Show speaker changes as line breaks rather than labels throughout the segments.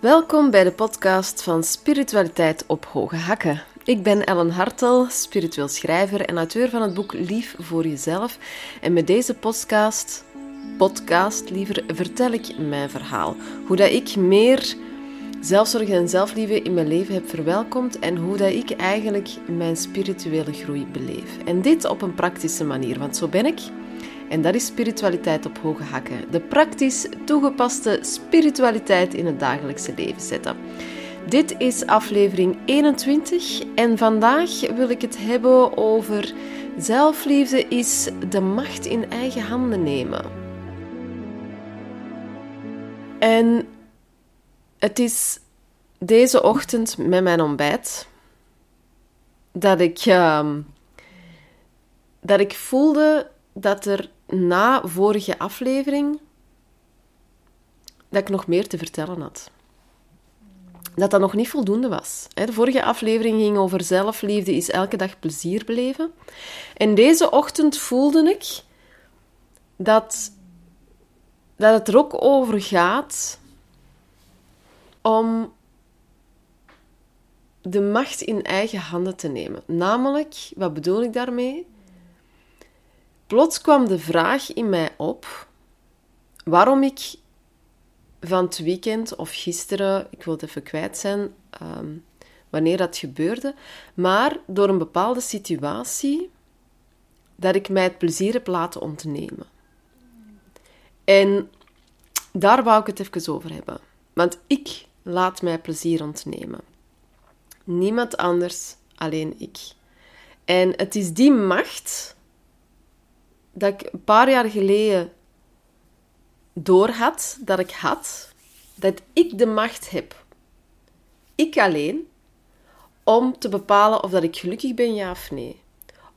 Welkom bij de podcast van Spiritualiteit op Hoge Hakken. Ik ben Ellen Hartel, spiritueel schrijver en auteur van het boek Lief voor Jezelf. En met deze podcast, podcast liever, vertel ik mijn verhaal. Hoe dat ik meer zelfzorg en zelfliefde in mijn leven heb verwelkomd en hoe dat ik eigenlijk mijn spirituele groei beleef. En dit op een praktische manier, want zo ben ik. En dat is spiritualiteit op hoge hakken. De praktisch toegepaste spiritualiteit in het dagelijkse leven zetten. Dit is aflevering 21 en vandaag wil ik het hebben over zelfliefde is de macht in eigen handen nemen. En het is deze ochtend met mijn ontbijt dat ik, uh, dat ik voelde dat er na vorige aflevering dat ik nog meer te vertellen had. Dat dat nog niet voldoende was. De vorige aflevering ging over zelfliefde is elke dag plezier beleven. En deze ochtend voelde ik dat, dat het er ook over gaat om de macht in eigen handen te nemen. Namelijk, wat bedoel ik daarmee? Plots kwam de vraag in mij op waarom ik van het weekend of gisteren, ik wil het even kwijt zijn, ehm, wanneer dat gebeurde, maar door een bepaalde situatie dat ik mij het plezier heb laten ontnemen. En daar wou ik het even over hebben. Want ik laat mij plezier ontnemen. Niemand anders, alleen ik. En het is die macht dat ik een paar jaar geleden doorhad dat ik had, dat ik de macht heb, ik alleen, om te bepalen of dat ik gelukkig ben, ja of nee.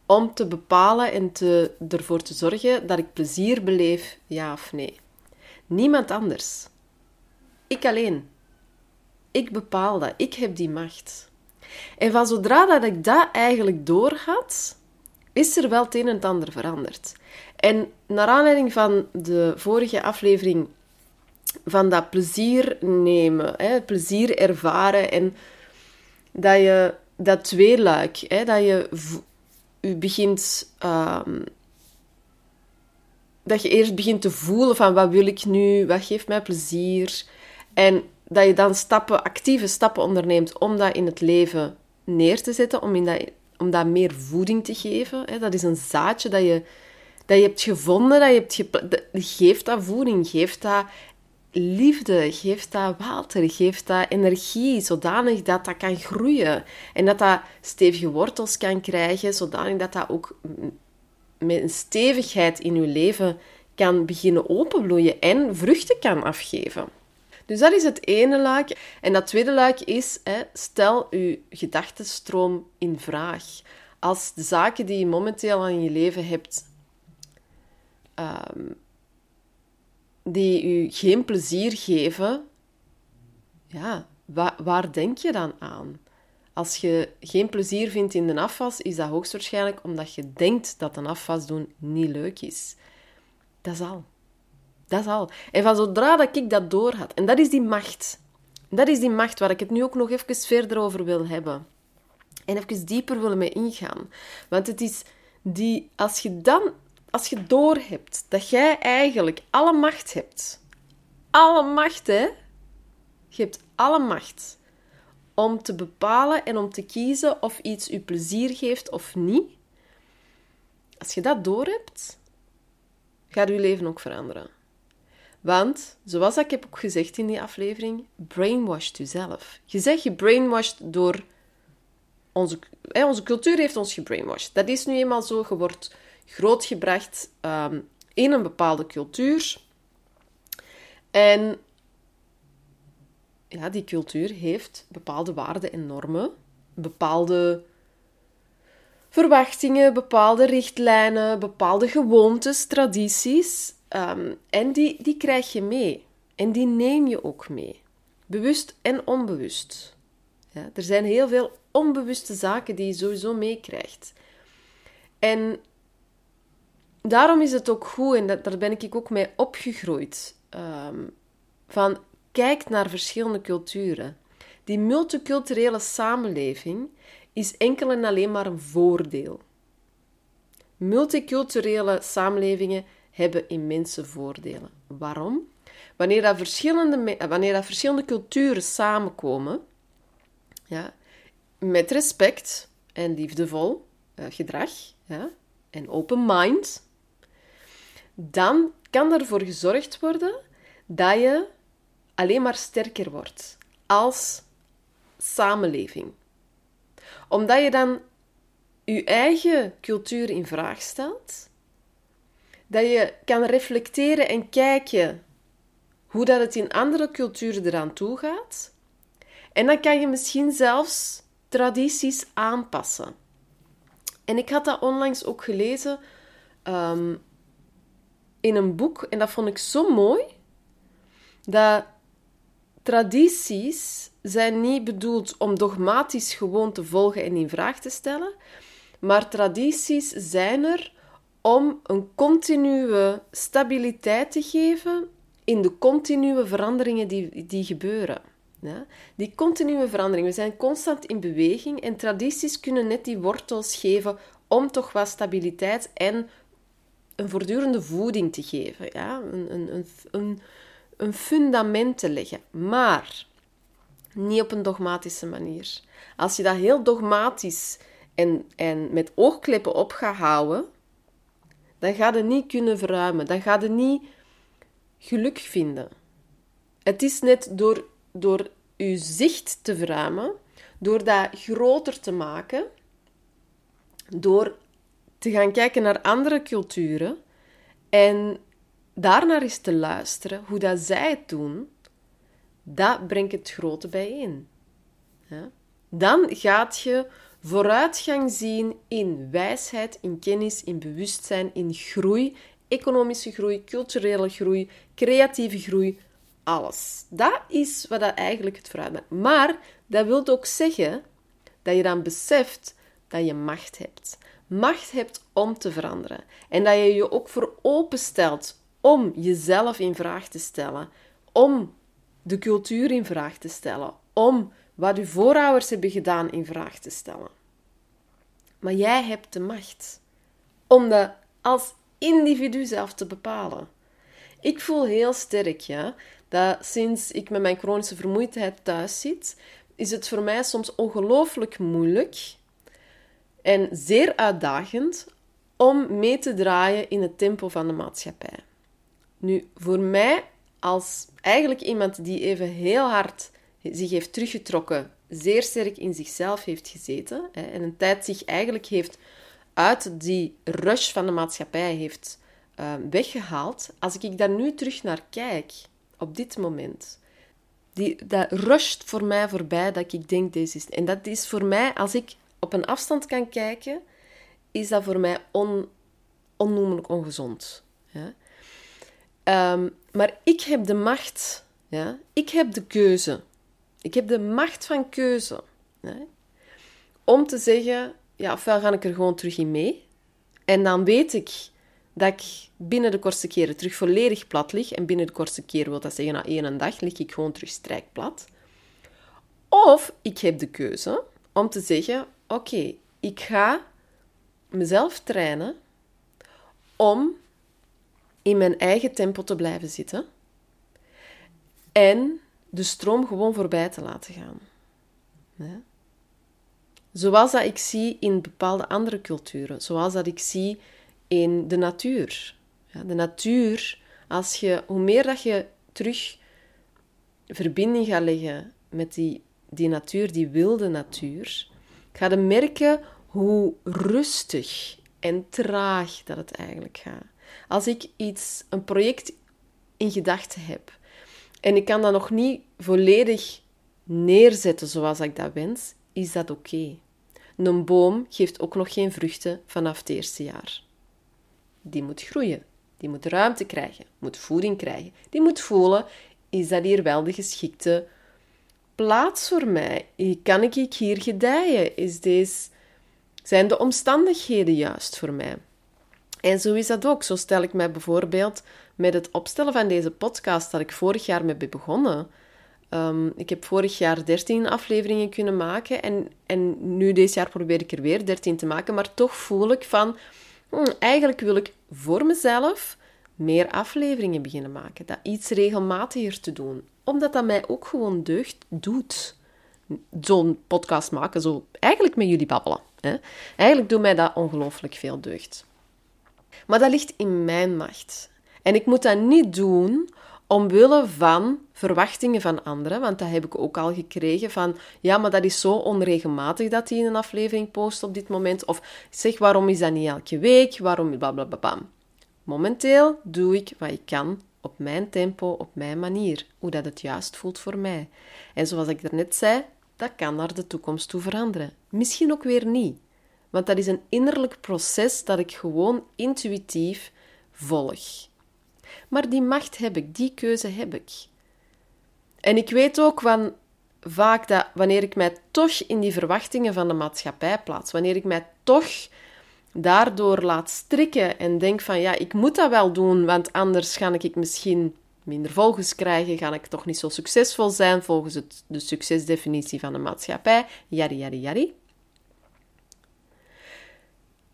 Om te bepalen en te, ervoor te zorgen dat ik plezier beleef, ja of nee. Niemand anders. Ik alleen. Ik bepaal dat. Ik heb die macht. En van zodra dat ik dat eigenlijk doorhad, is er wel het een en ander veranderd. En naar aanleiding van de vorige aflevering van dat plezier nemen, hè, plezier ervaren en dat je dat tweeluik, hè, dat je begint, um, dat je eerst begint te voelen van wat wil ik nu, wat geeft mij plezier en dat je dan stappen, actieve stappen onderneemt om dat in het leven neer te zetten, om, in dat, om dat meer voeding te geven. Hè. Dat is een zaadje dat je, dat je hebt gevonden, dat je hebt gepla- geeft dat voeding, geeft dat liefde, geeft dat water, geeft dat energie, zodanig dat dat kan groeien. En dat dat stevige wortels kan krijgen, zodanig dat dat ook met een stevigheid in je leven kan beginnen openbloeien en vruchten kan afgeven. Dus dat is het ene luik. En dat tweede luik is, hè, stel je gedachtenstroom in vraag. Als de zaken die je momenteel aan je leven hebt, um, die je geen plezier geven, ja, waar, waar denk je dan aan? Als je geen plezier vindt in de afwas, is dat hoogstwaarschijnlijk omdat je denkt dat een afwas doen niet leuk is. Dat is al. Dat is al. En van zodra dat ik dat door had, en dat is die macht. Dat is die macht waar ik het nu ook nog even verder over wil hebben. En even dieper wil mee ingaan. Want het is die, als je dan, als je doorhebt dat jij eigenlijk alle macht hebt. Alle macht, hè? Je hebt alle macht om te bepalen en om te kiezen of iets je plezier geeft of niet. Als je dat doorhebt, gaat je leven ook veranderen. Want, zoals ik heb ook gezegd in die aflevering, brainwashed jezelf. Je zegt je brainwashed door... Onze, onze cultuur heeft ons gebrainwashed. Dat is nu eenmaal zo. Je wordt grootgebracht um, in een bepaalde cultuur. En ja, die cultuur heeft bepaalde waarden en normen. Bepaalde verwachtingen, bepaalde richtlijnen, bepaalde gewoontes, tradities. Um, en die, die krijg je mee. En die neem je ook mee. Bewust en onbewust. Ja, er zijn heel veel onbewuste zaken die je sowieso meekrijgt. En daarom is het ook goed, en daar ben ik ook mee opgegroeid, um, van kijkt naar verschillende culturen. Die multiculturele samenleving is enkel en alleen maar een voordeel. Multiculturele samenlevingen hebben immense voordelen. Waarom? Wanneer dat verschillende, wanneer dat verschillende culturen samenkomen, ja, met respect en liefdevol uh, gedrag ja, en open mind, dan kan ervoor gezorgd worden dat je alleen maar sterker wordt als samenleving. Omdat je dan je eigen cultuur in vraag stelt, dat je kan reflecteren en kijken hoe dat het in andere culturen eraan toe gaat. En dan kan je misschien zelfs tradities aanpassen. En ik had dat onlangs ook gelezen um, in een boek, en dat vond ik zo mooi, dat tradities zijn niet bedoeld om dogmatisch gewoon te volgen en in vraag te stellen, maar tradities zijn er om een continue stabiliteit te geven in de continue veranderingen die, die gebeuren. Ja? Die continue verandering. We zijn constant in beweging en tradities kunnen net die wortels geven om toch wat stabiliteit en een voortdurende voeding te geven. Ja? Een, een, een, een fundament te leggen. Maar niet op een dogmatische manier. Als je dat heel dogmatisch en, en met oogkleppen op gaat houden, dan ga je niet kunnen verruimen. Dan ga je niet geluk vinden. Het is net door, door je zicht te verruimen, door dat groter te maken, door te gaan kijken naar andere culturen en daarnaar eens te luisteren, hoe dat zij het doen, dat brengt het grote bijeen. Dan gaat je vooruitgang zien in wijsheid, in kennis, in bewustzijn, in groei, economische groei, culturele groei, creatieve groei, alles. Dat is wat dat eigenlijk het vooruit maakt. Maar dat wil ook zeggen dat je dan beseft dat je macht hebt. Macht hebt om te veranderen. En dat je je ook voor openstelt om jezelf in vraag te stellen, om de cultuur in vraag te stellen, om wat uw voorouders hebben gedaan in vraag te stellen. Maar jij hebt de macht om dat als individu zelf te bepalen. Ik voel heel sterk ja, dat sinds ik met mijn chronische vermoeidheid thuis zit, is het voor mij soms ongelooflijk moeilijk en zeer uitdagend om mee te draaien in het tempo van de maatschappij. Nu, voor mij, als eigenlijk iemand die even heel hard zich heeft teruggetrokken, zeer sterk in zichzelf heeft gezeten hè, en een tijd zich eigenlijk heeft uit die rush van de maatschappij heeft uh, weggehaald, als ik daar nu terug naar kijk, op dit moment, die, dat rusht voor mij voorbij dat ik denk, deze is... En dat is voor mij, als ik op een afstand kan kijken, is dat voor mij on, onnoemelijk ongezond. Ehm, maar ik heb de macht. Ja? Ik heb de keuze. Ik heb de macht van keuze. Om te zeggen, ja, ofwel ga ik er gewoon terug in mee. En dan weet ik dat ik binnen de kortste keren terug volledig plat lig. En binnen de kortste keren wil dat zeggen, na één dag lig ik gewoon terug strijkplat. Of ik heb de keuze om te zeggen, oké, ik ga mezelf trainen om in mijn eigen tempo te blijven zitten en de stroom gewoon voorbij te laten gaan. Ja? Zoals dat ik zie in bepaalde andere culturen, zoals dat ik zie in de natuur. Ja, de natuur, als je, hoe meer dat je terug verbinding gaat leggen met die, die natuur, die wilde natuur, ga je merken hoe rustig en traag dat het eigenlijk gaat. Als ik iets, een project in gedachten heb en ik kan dat nog niet volledig neerzetten zoals ik dat wens, is dat oké. Een boom geeft ook nog geen vruchten vanaf het eerste jaar. Die moet groeien, die moet ruimte krijgen, moet voeding krijgen. Die moet voelen, is dat hier wel de geschikte plaats voor mij? Kan ik hier gedijen? Is deze, zijn de omstandigheden juist voor mij? En zo is dat ook. Zo stel ik mij bijvoorbeeld met het opstellen van deze podcast, dat ik vorig jaar mee ben begonnen, Ehm, ik heb vorig jaar 13 afleveringen kunnen maken en, en nu deze jaar probeer ik er weer 13 te maken, maar toch voel ik van, hm, eigenlijk wil ik voor mezelf meer afleveringen beginnen maken, dat iets regelmatiger te doen, omdat dat mij ook gewoon deugd doet. Zo'n podcast maken, zo eigenlijk met jullie babbelen. Hè? Eigenlijk doet mij dat ongelooflijk veel deugd. Maar dat ligt in mijn macht. En ik moet dat niet doen omwille van verwachtingen van anderen, want dat heb ik ook al gekregen van, ja, maar dat is zo onregelmatig dat hij een aflevering post op dit moment, of zeg, waarom is dat niet elke week, waarom, blablabla. Momenteel doe ik wat ik kan op mijn tempo, op mijn manier, hoe dat het juist voelt voor mij. En zoals ik net zei, dat kan naar de toekomst toe veranderen. Misschien ook weer niet, want dat is een innerlijk proces dat ik gewoon intuïtief volg. Maar die macht heb ik, die keuze heb ik. En ik weet ook van vaak dat wanneer ik mij toch in die verwachtingen van de maatschappij plaats, wanneer ik mij toch daardoor laat strikken en denk van ja, ik moet dat wel doen, want anders ga ik misschien minder volgers krijgen, ga ik toch niet zo succesvol zijn volgens het, de succesdefinitie van de maatschappij, jari, jari, jari.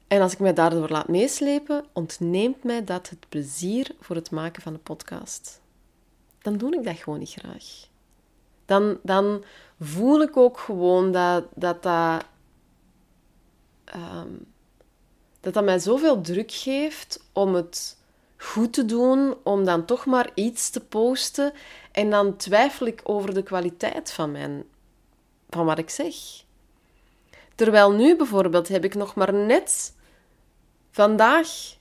En als ik mij daardoor laat meeslepen, ontneemt mij dat het plezier voor het maken van de podcast. Dan doe ik dat gewoon niet graag. Dan, dan voel ik ook gewoon dat dat, dat, um, dat, mij zoveel druk geeft om het goed te doen, om dan toch maar iets te posten. En dan twijfel ik over de kwaliteit van, mijn, van wat ik zeg. Terwijl nu bijvoorbeeld heb ik nog maar net vandaag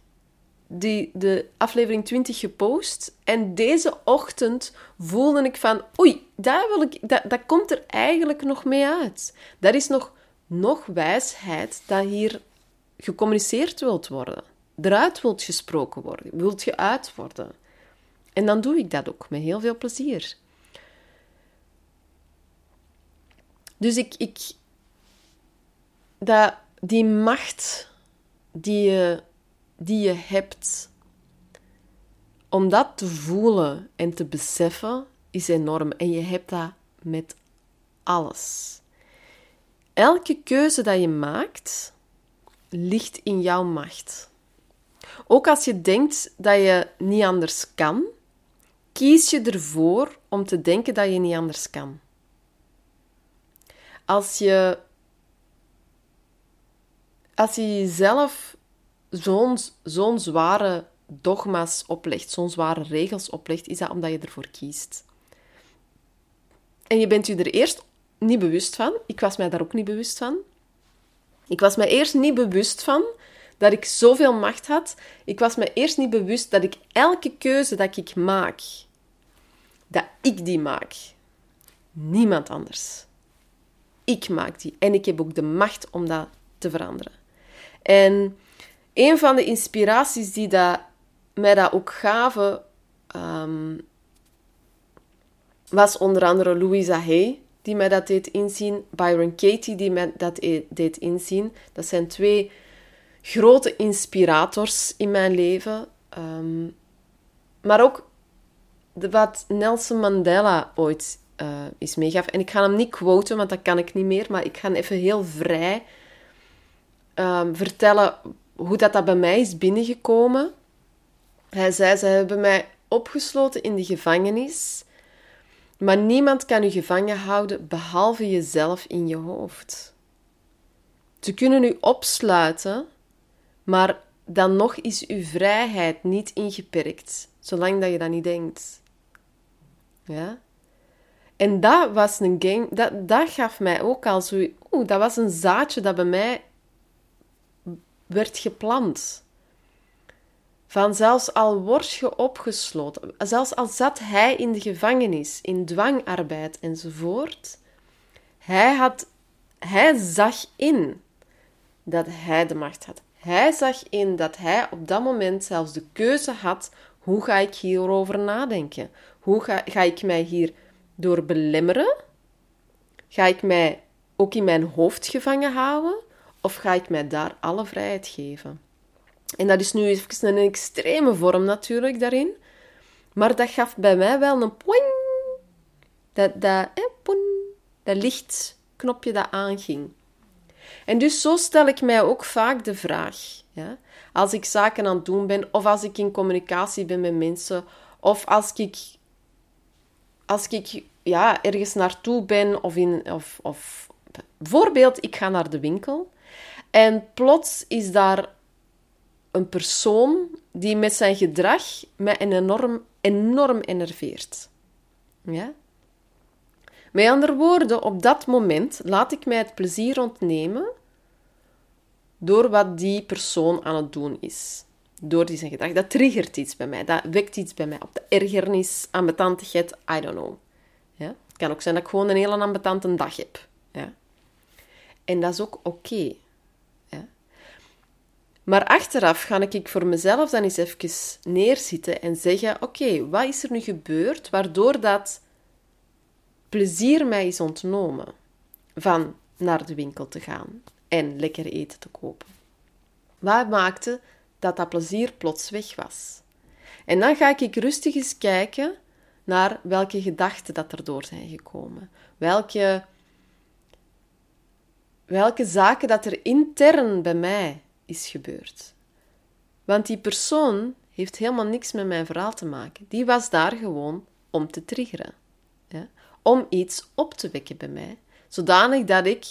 die, de aflevering 20 gepost. En deze ochtend voelde ik van, oei, daar wil ik, dat, dat komt er eigenlijk nog mee uit. Dat is nog, nog wijsheid dat hier gecommuniceerd wilt worden. Eruit wilt gesproken worden, wilt geuit worden. En dan doe ik dat ook met heel veel plezier. Dus ik, ik dat, die macht die je, die je hebt, om dat te voelen en te beseffen, is enorm. En je hebt dat met alles. Elke keuze dat je maakt, ligt in jouw macht. Ook als je denkt dat je niet anders kan, kies je ervoor om te denken dat je niet anders kan. Als je als je jezelf zo'n zo'n zware dogma's oplegt, zo'n zware regels oplegt, is dat omdat je ervoor kiest. En je bent je er eerst niet bewust van. Ik was mij daar ook niet bewust van. Ik was mij eerst niet bewust van dat ik zoveel macht had. Ik was me eerst niet bewust dat ik elke keuze dat ik maak, dat ik die maak. Niemand anders. Ik maak die. En ik heb ook de macht om dat te veranderen. En een van de inspiraties die dat, mij dat ook gaven, ehm, was onder andere Louisa Hay, die mij dat deed inzien, Byron Katie, die mij dat e-, deed inzien. Dat zijn twee grote inspirators in mijn leven. Ehm, maar ook wat Nelson Mandela ooit uh, is meegaf. En ik ga hem niet quoten, want dat kan ik niet meer. Maar ik ga even heel vrij um, vertellen hoe dat, dat bij mij is binnengekomen. Hij zei, ze hebben mij opgesloten in de gevangenis, maar niemand kan u gevangen houden behalve jezelf in je hoofd. Ze kunnen u opsluiten, maar dan nog is uw vrijheid niet ingeperkt, zolang dat je dat niet denkt. Ja? En dat was een game, dat, dat gaf mij ook al zo, oeh, dat was een zaadje dat bij mij werd gepland. Van zelfs al word je opgesloten, zelfs al zat hij in de gevangenis, in dwangarbeid enzovoort, hij, had, hij zag in dat hij de macht had. Hij zag in dat hij op dat moment zelfs de keuze had: hoe ga ik hierover nadenken? Hoe ga, ga ik mij hier door belemmeren? Ga ik mij ook in mijn hoofd gevangen houden? Of ga ik mij daar alle vrijheid geven? En dat is nu even een extreme vorm natuurlijk daarin. Maar dat gaf bij mij wel een poing. Dat, dat, eh, poen, dat lichtknopje dat aanging. En dus zo stel ik mij ook vaak de vraag. Ja? Als ik zaken aan het doen ben, of als ik in communicatie ben met mensen, of als ik, als ik ja, ergens naartoe ben, of, in, of, of bijvoorbeeld, ik ga naar de winkel en plots is daar een persoon die met zijn gedrag mij enorm, enorm enerveert. Ja? Met andere woorden, op dat moment laat ik mij het plezier ontnemen door wat die persoon aan het doen is. Door die zijn gedrag. Dat triggert iets bij mij. Dat wekt iets bij mij op. De ergernis, ambetantigheid, I don't know. Ja? Het kan ook zijn dat ik gewoon een hele ambetante dag heb. Ja? En dat is ook oké. Maar achteraf ga ik voor mezelf dan eens even neerzitten en zeggen: Oké, wat is er nu gebeurd waardoor dat plezier mij is ontnomen van naar de winkel te gaan en lekker eten te kopen? Wat maakte dat dat plezier plots weg was? En dan ga ik rustig eens kijken naar welke gedachten dat erdoor zijn gekomen. Welke, welke zaken dat er intern bij mij is gebeurd. Want die persoon heeft helemaal niks met mijn verhaal te maken. Die was daar gewoon om te triggeren. Ja? Om iets op te wekken bij mij. Zodanig dat ik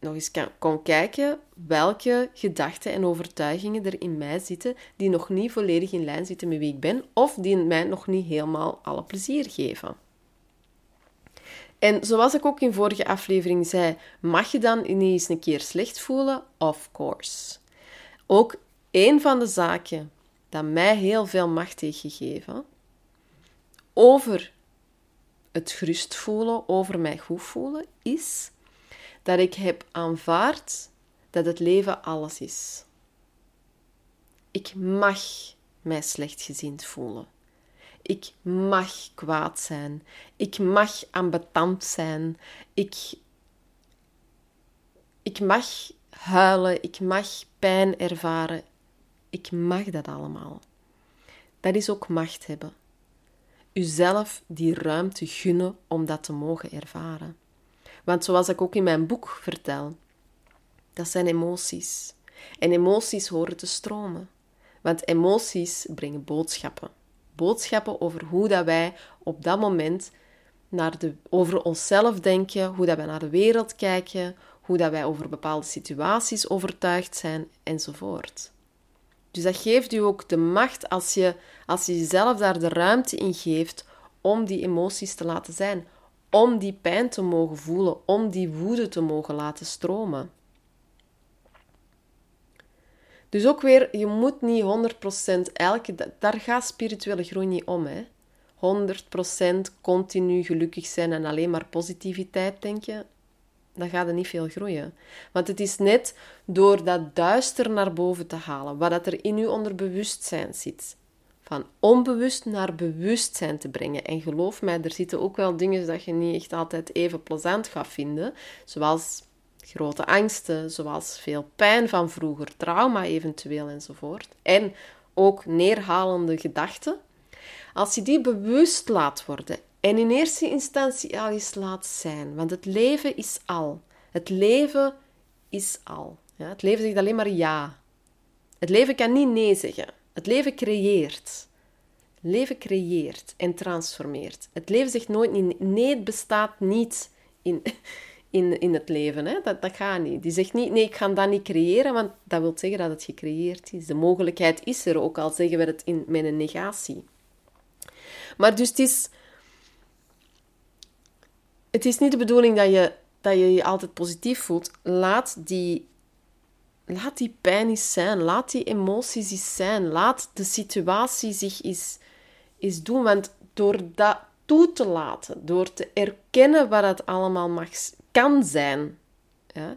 nog eens kan, kon kijken welke gedachten en overtuigingen er in mij zitten die nog niet volledig in lijn zitten met wie ik ben of die mij nog niet helemaal alle plezier geven. En zoals ik ook in vorige aflevering zei, mag je dan ineens een keer slecht voelen? Of course. Ook een van de zaken dat mij heel veel macht heeft gegeven over het gerust voelen, over mij goed voelen, is dat ik heb aanvaard dat het leven alles is. Ik mag mij slechtgezind voelen. Ik mag kwaad zijn. Ik mag ambetant zijn. Ik, ik mag huilen. Ik mag pijn ervaren. Ik mag dat allemaal. Dat is ook macht hebben. Uzelf die ruimte gunnen om dat te mogen ervaren. Want zoals ik ook in mijn boek vertel, dat zijn emoties. En emoties horen te stromen. Want emoties brengen boodschappen boodschappen over hoe dat wij op dat moment naar de, over onszelf denken, hoe dat wij naar de wereld kijken, hoe dat wij over bepaalde situaties overtuigd zijn, enzovoort. Dus dat geeft u ook de macht als je, als je jezelf daar de ruimte in geeft om die emoties te laten zijn, om die pijn te mogen voelen, om die woede te mogen laten stromen. Dus ook weer, je moet niet 100% elke daar gaat spirituele groei niet om. Hè. 100% continu gelukkig zijn en alleen maar positiviteit denken, dan gaat er niet veel groeien. Want het is net door dat duister naar boven te halen, wat dat er in je onderbewustzijn zit, van onbewust naar bewustzijn te brengen. En geloof mij, er zitten ook wel dingen dat je niet echt altijd even plezant gaat vinden, zoals grote angsten, zoals veel pijn van vroeger, trauma eventueel enzovoort. En ook neerhalende gedachten. Als je die bewust laat worden en in eerste instantie al eens laat zijn, want het leven is al. Het leven is al. Ja, het leven zegt alleen maar ja. Het leven kan niet nee zeggen. Het leven creëert. Leven creëert en transformeert. Het leven zegt nooit niet nee, het bestaat niet in, in, in het leven. Hè? Dat, dat gaat niet. Die zegt niet, nee, ik ga dat niet creëren, want dat wil zeggen dat het gecreëerd is. De mogelijkheid is er, ook al zeggen we het in, met een negatie. Maar dus het is, het is niet de bedoeling dat je, dat je je altijd positief voelt. Laat die, laat die pijn eens zijn. Laat die emoties eens zijn. Laat de situatie zich eens, eens doen. Want door dat toe te door te erkennen wat het allemaal mag, kan zijn, ja,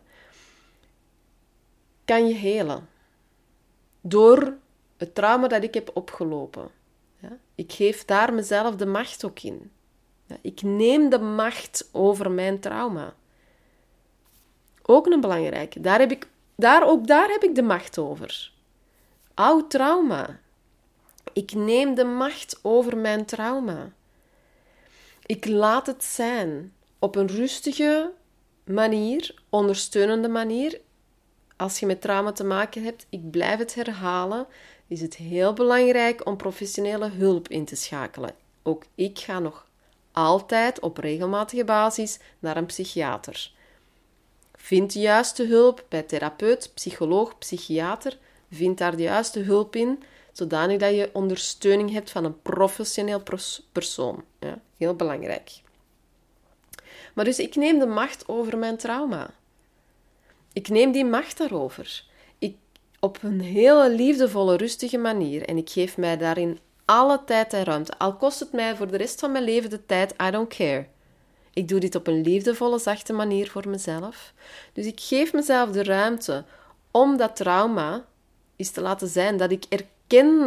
kan je helen. Door het trauma dat ik heb opgelopen. Ja. Ik geef daar mezelf de macht ook in. Ik neem de macht over mijn trauma. Ook een belangrijke. Daar heb ik, daar, ook daar heb ik de macht over. Oud trauma. Ik neem de macht over mijn trauma. Ik laat het zijn op een rustige manier, ondersteunende manier. Als je met trauma te maken hebt, ik blijf het herhalen, is het heel belangrijk om professionele hulp in te schakelen. Ook ik ga nog altijd op regelmatige basis naar een psychiater. Vind de juiste hulp bij therapeut, psycholoog, psychiater. Vind daar de juiste hulp in, zodanig dat je ondersteuning hebt van een professioneel persoon. Ja, heel belangrijk. Maar dus ik neem de macht over mijn trauma. Ik neem die macht daarover. Ik, op een hele liefdevolle, rustige manier. En ik geef mij daarin alle tijd en ruimte. Al kost het mij voor de rest van mijn leven de tijd, I don't care. Ik doe dit op een liefdevolle, zachte manier voor mezelf. Dus ik geef mezelf de ruimte om dat trauma eens te laten zijn. Dat ik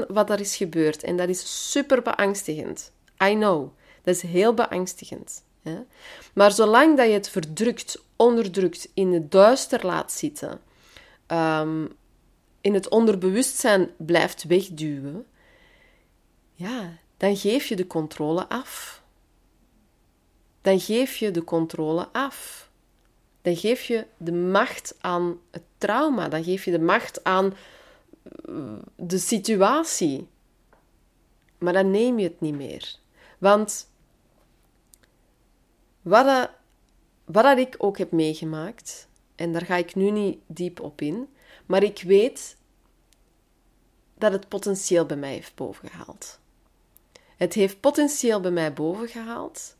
wat er is gebeurd. En dat is super beangstigend. I know. Dat is heel beangstigend. Hè? Maar zolang dat je het verdrukt, onderdrukt, in het duister laat zitten, um, in het onderbewustzijn blijft wegduwen, ja, dan geef je de controle af. Dan geef je de controle af. Dan geef je de macht aan het trauma. Dan geef je de macht aan de situatie. Maar dan neem je het niet meer. Want wat, dat, wat dat ik ook heb meegemaakt, en daar ga ik nu niet diep op in, maar ik weet dat het potentieel bij mij heeft bovengehaald. Het heeft potentieel bij mij bovengehaald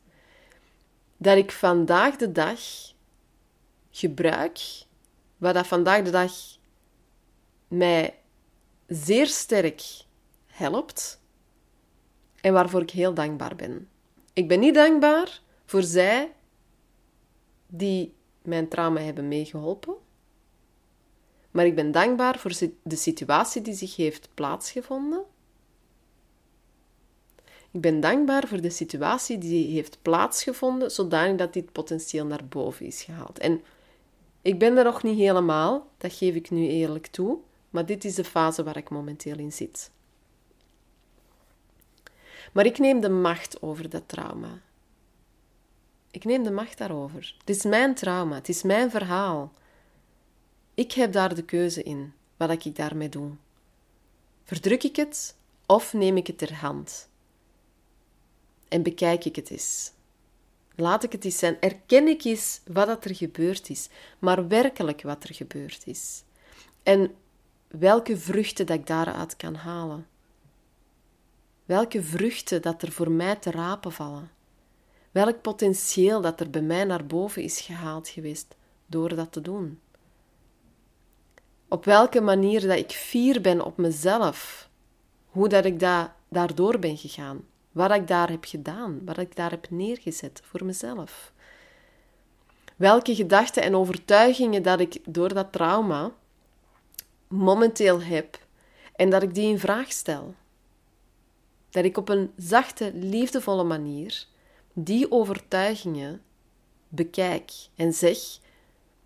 dat ik vandaag de dag gebruik wat dat vandaag de dag mij zeer sterk helpt en waarvoor ik heel dankbaar ben. Ik ben niet dankbaar voor zij die mijn trauma hebben meegeholpen, maar ik ben dankbaar voor de situatie die zich heeft plaatsgevonden ik ben dankbaar voor de situatie die heeft plaatsgevonden, zodanig dat dit potentieel naar boven is gehaald. En ik ben er nog niet helemaal, dat geef ik nu eerlijk toe, maar dit is de fase waar ik momenteel in zit. Maar ik neem de macht over dat trauma. Ik neem de macht daarover. Het is mijn trauma, het is mijn verhaal. Ik heb daar de keuze in, wat ik daarmee doe. Verdruk ik het of neem ik het ter hand? en bekijk ik het eens. Laat ik het eens zijn. Erken ik eens wat er gebeurd is, maar werkelijk wat er gebeurd is. En welke vruchten dat ik daaruit kan halen. Welke vruchten dat er voor mij te rapen vallen. Welk potentieel dat er bij mij naar boven is gehaald geweest door dat te doen. Op welke manier dat ik fier ben op mezelf. Hoe dat ik da daardoor ben gegaan wat ik daar heb gedaan, wat ik daar heb neergezet voor mezelf. Welke gedachten en overtuigingen dat ik door dat trauma momenteel heb en dat ik die in vraag stel. Dat ik op een zachte, liefdevolle manier die overtuigingen bekijk en zeg: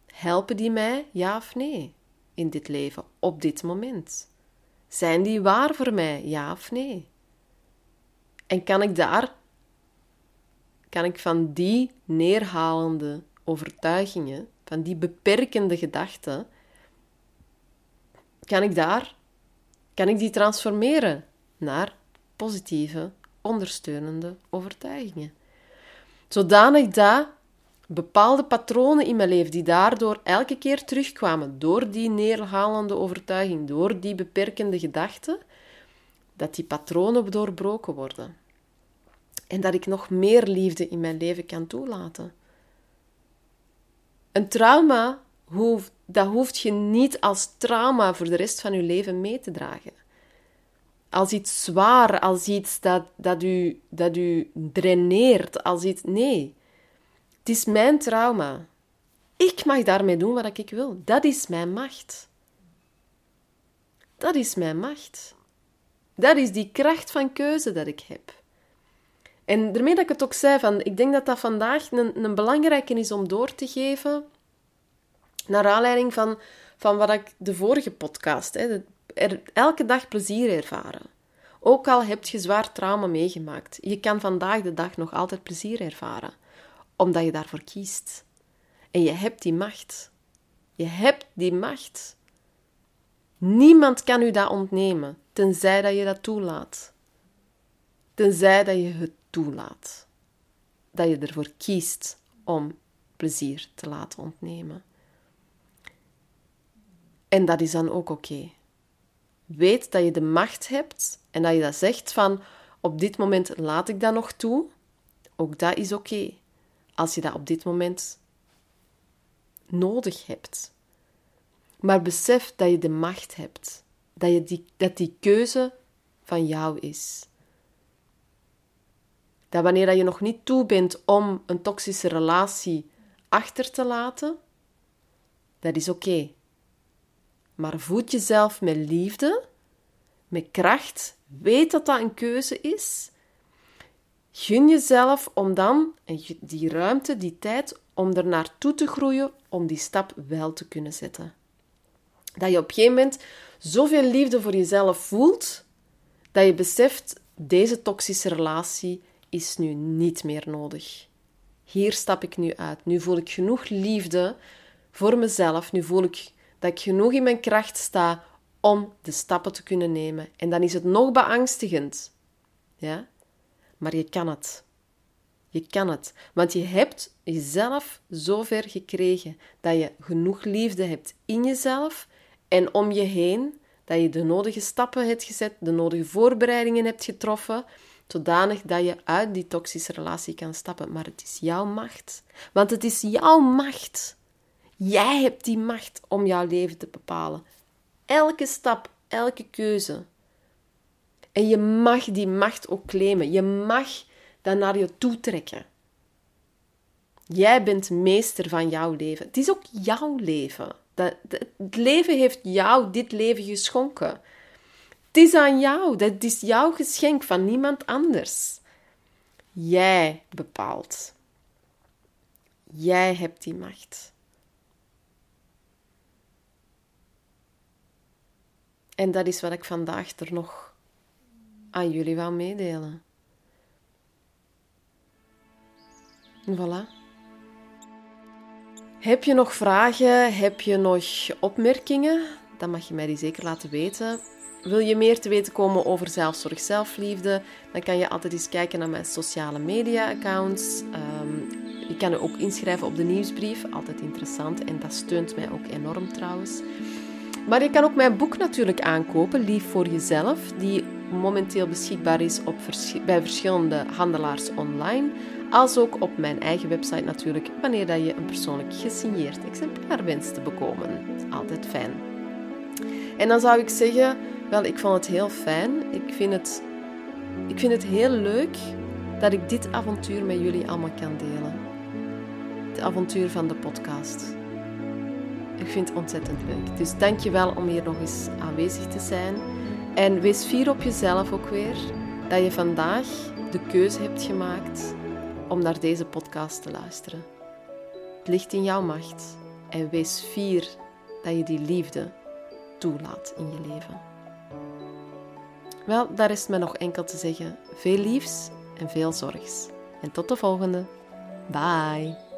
helpen die mij, ja of nee, in dit leven, op dit moment? Zijn die waar voor mij, ja of nee? En kan ik daar, kan ik van die neerhalende overtuigingen, van die beperkende gedachten, kan ik daar, kan ik die transformeren naar positieve, ondersteunende overtuigingen. Zodanig dat bepaalde patronen in mijn leven die daardoor elke keer terugkwamen, door die neerhalende overtuiging, door die beperkende gedachten, dat die patronen doorbroken worden. En dat ik nog meer liefde in mijn leven kan toelaten. Een trauma, hoeft, dat hoeft je niet als trauma voor de rest van je leven mee te dragen. Als iets zwaar, als iets dat, dat, u, dat u draineert, als iets... Nee, het is mijn trauma. Ik mag daarmee doen wat ik wil. Dat is mijn macht. Dat is mijn macht. Dat is die kracht van keuze dat ik heb. En daarmee dat ik het ook zei, van, ik denk dat dat vandaag een, een belangrijke is om door te geven, naar aanleiding van, van wat ik de vorige podcast, hè, er elke dag plezier ervaren. Ook al heb je zwaar trauma meegemaakt, je kan vandaag de dag nog altijd plezier ervaren, omdat je daarvoor kiest. En je hebt die macht. Je hebt die macht. Niemand kan u dat ontnemen, tenzij dat je dat toelaat. Tenzij dat je het toelaat. Dat je ervoor kiest om plezier te laten ontnemen. En dat is dan ook oké. Weet dat je de macht hebt en dat je dat zegt van op dit moment laat ik dat nog toe. Ook dat is oké. Als je dat op dit moment nodig hebt. Maar besef dat je de macht hebt. Dat, je die, dat die keuze van jou is. Dat wanneer je nog niet toe bent om een toxische relatie achter te laten, dat is oké. Maar voed jezelf met liefde, met kracht. Weet dat dat een keuze is. Gun jezelf om dan die ruimte, die tijd, om er naartoe te groeien, om die stap wel te kunnen zetten. Dat je op een gegeven moment zoveel liefde voor jezelf voelt, dat je beseft, deze toxische relatie is nu niet meer nodig. Hier stap ik nu uit. Nu voel ik genoeg liefde voor mezelf. Nu voel ik dat ik genoeg in mijn kracht sta om de stappen te kunnen nemen. En dan is het nog beangstigend. Ja? Maar je kan het. Je kan het. Want je hebt jezelf zover gekregen dat je genoeg liefde hebt in jezelf en om je heen. Dat je de nodige stappen hebt gezet, de nodige voorbereidingen hebt getroffen, zodanig dat je uit die toxische relatie kan stappen. Maar het is jouw macht. Want het is jouw macht. Jij hebt die macht om jouw leven te bepalen. Elke stap, elke keuze. En je mag die macht ook claimen. Je mag dat naar je toe trekken. Jij bent meester van jouw leven. Het is ook jouw leven. Het leven heeft jou dit leven geschonken. Het is aan jou. Dat is jouw geschenk van niemand anders. Jij bepaalt. Jij hebt die macht. En dat is wat ik vandaag er nog aan jullie wil meedelen. Voilà. Heb je nog vragen? Heb je nog opmerkingen? Dan mag je mij die zeker laten weten. Wil je meer te weten komen over zelfzorg, zelfliefde? Dan kan je altijd eens kijken naar mijn sociale media accounts. Um, je kan je ook inschrijven op de nieuwsbrief. Altijd interessant en dat steunt mij ook enorm trouwens. Maar je kan ook mijn boek natuurlijk aankopen, Lief voor Jezelf, die momenteel beschikbaar is op bij verschillende handelaars online, als ook op mijn eigen website natuurlijk, wanneer dat je een persoonlijk gesigneerd exemplaar wenst te bekomen. Altijd fijn. En dan zou ik zeggen, wel, ik vond het heel fijn. Ik vind het, ik vind het heel leuk dat ik dit avontuur met jullie allemaal kan delen. Het avontuur van de podcast. Ik vind het ontzettend leuk. Dus dank je wel om hier nog eens aanwezig te zijn. En wees fier op jezelf ook weer dat je vandaag de keuze hebt gemaakt om naar deze podcast te luisteren. Het ligt in jouw macht en wees fier dat je die liefde toelaat in je leven. Wel, daar is me nog enkel te zeggen. Veel liefs en veel zorgs. En tot de volgende. Bye.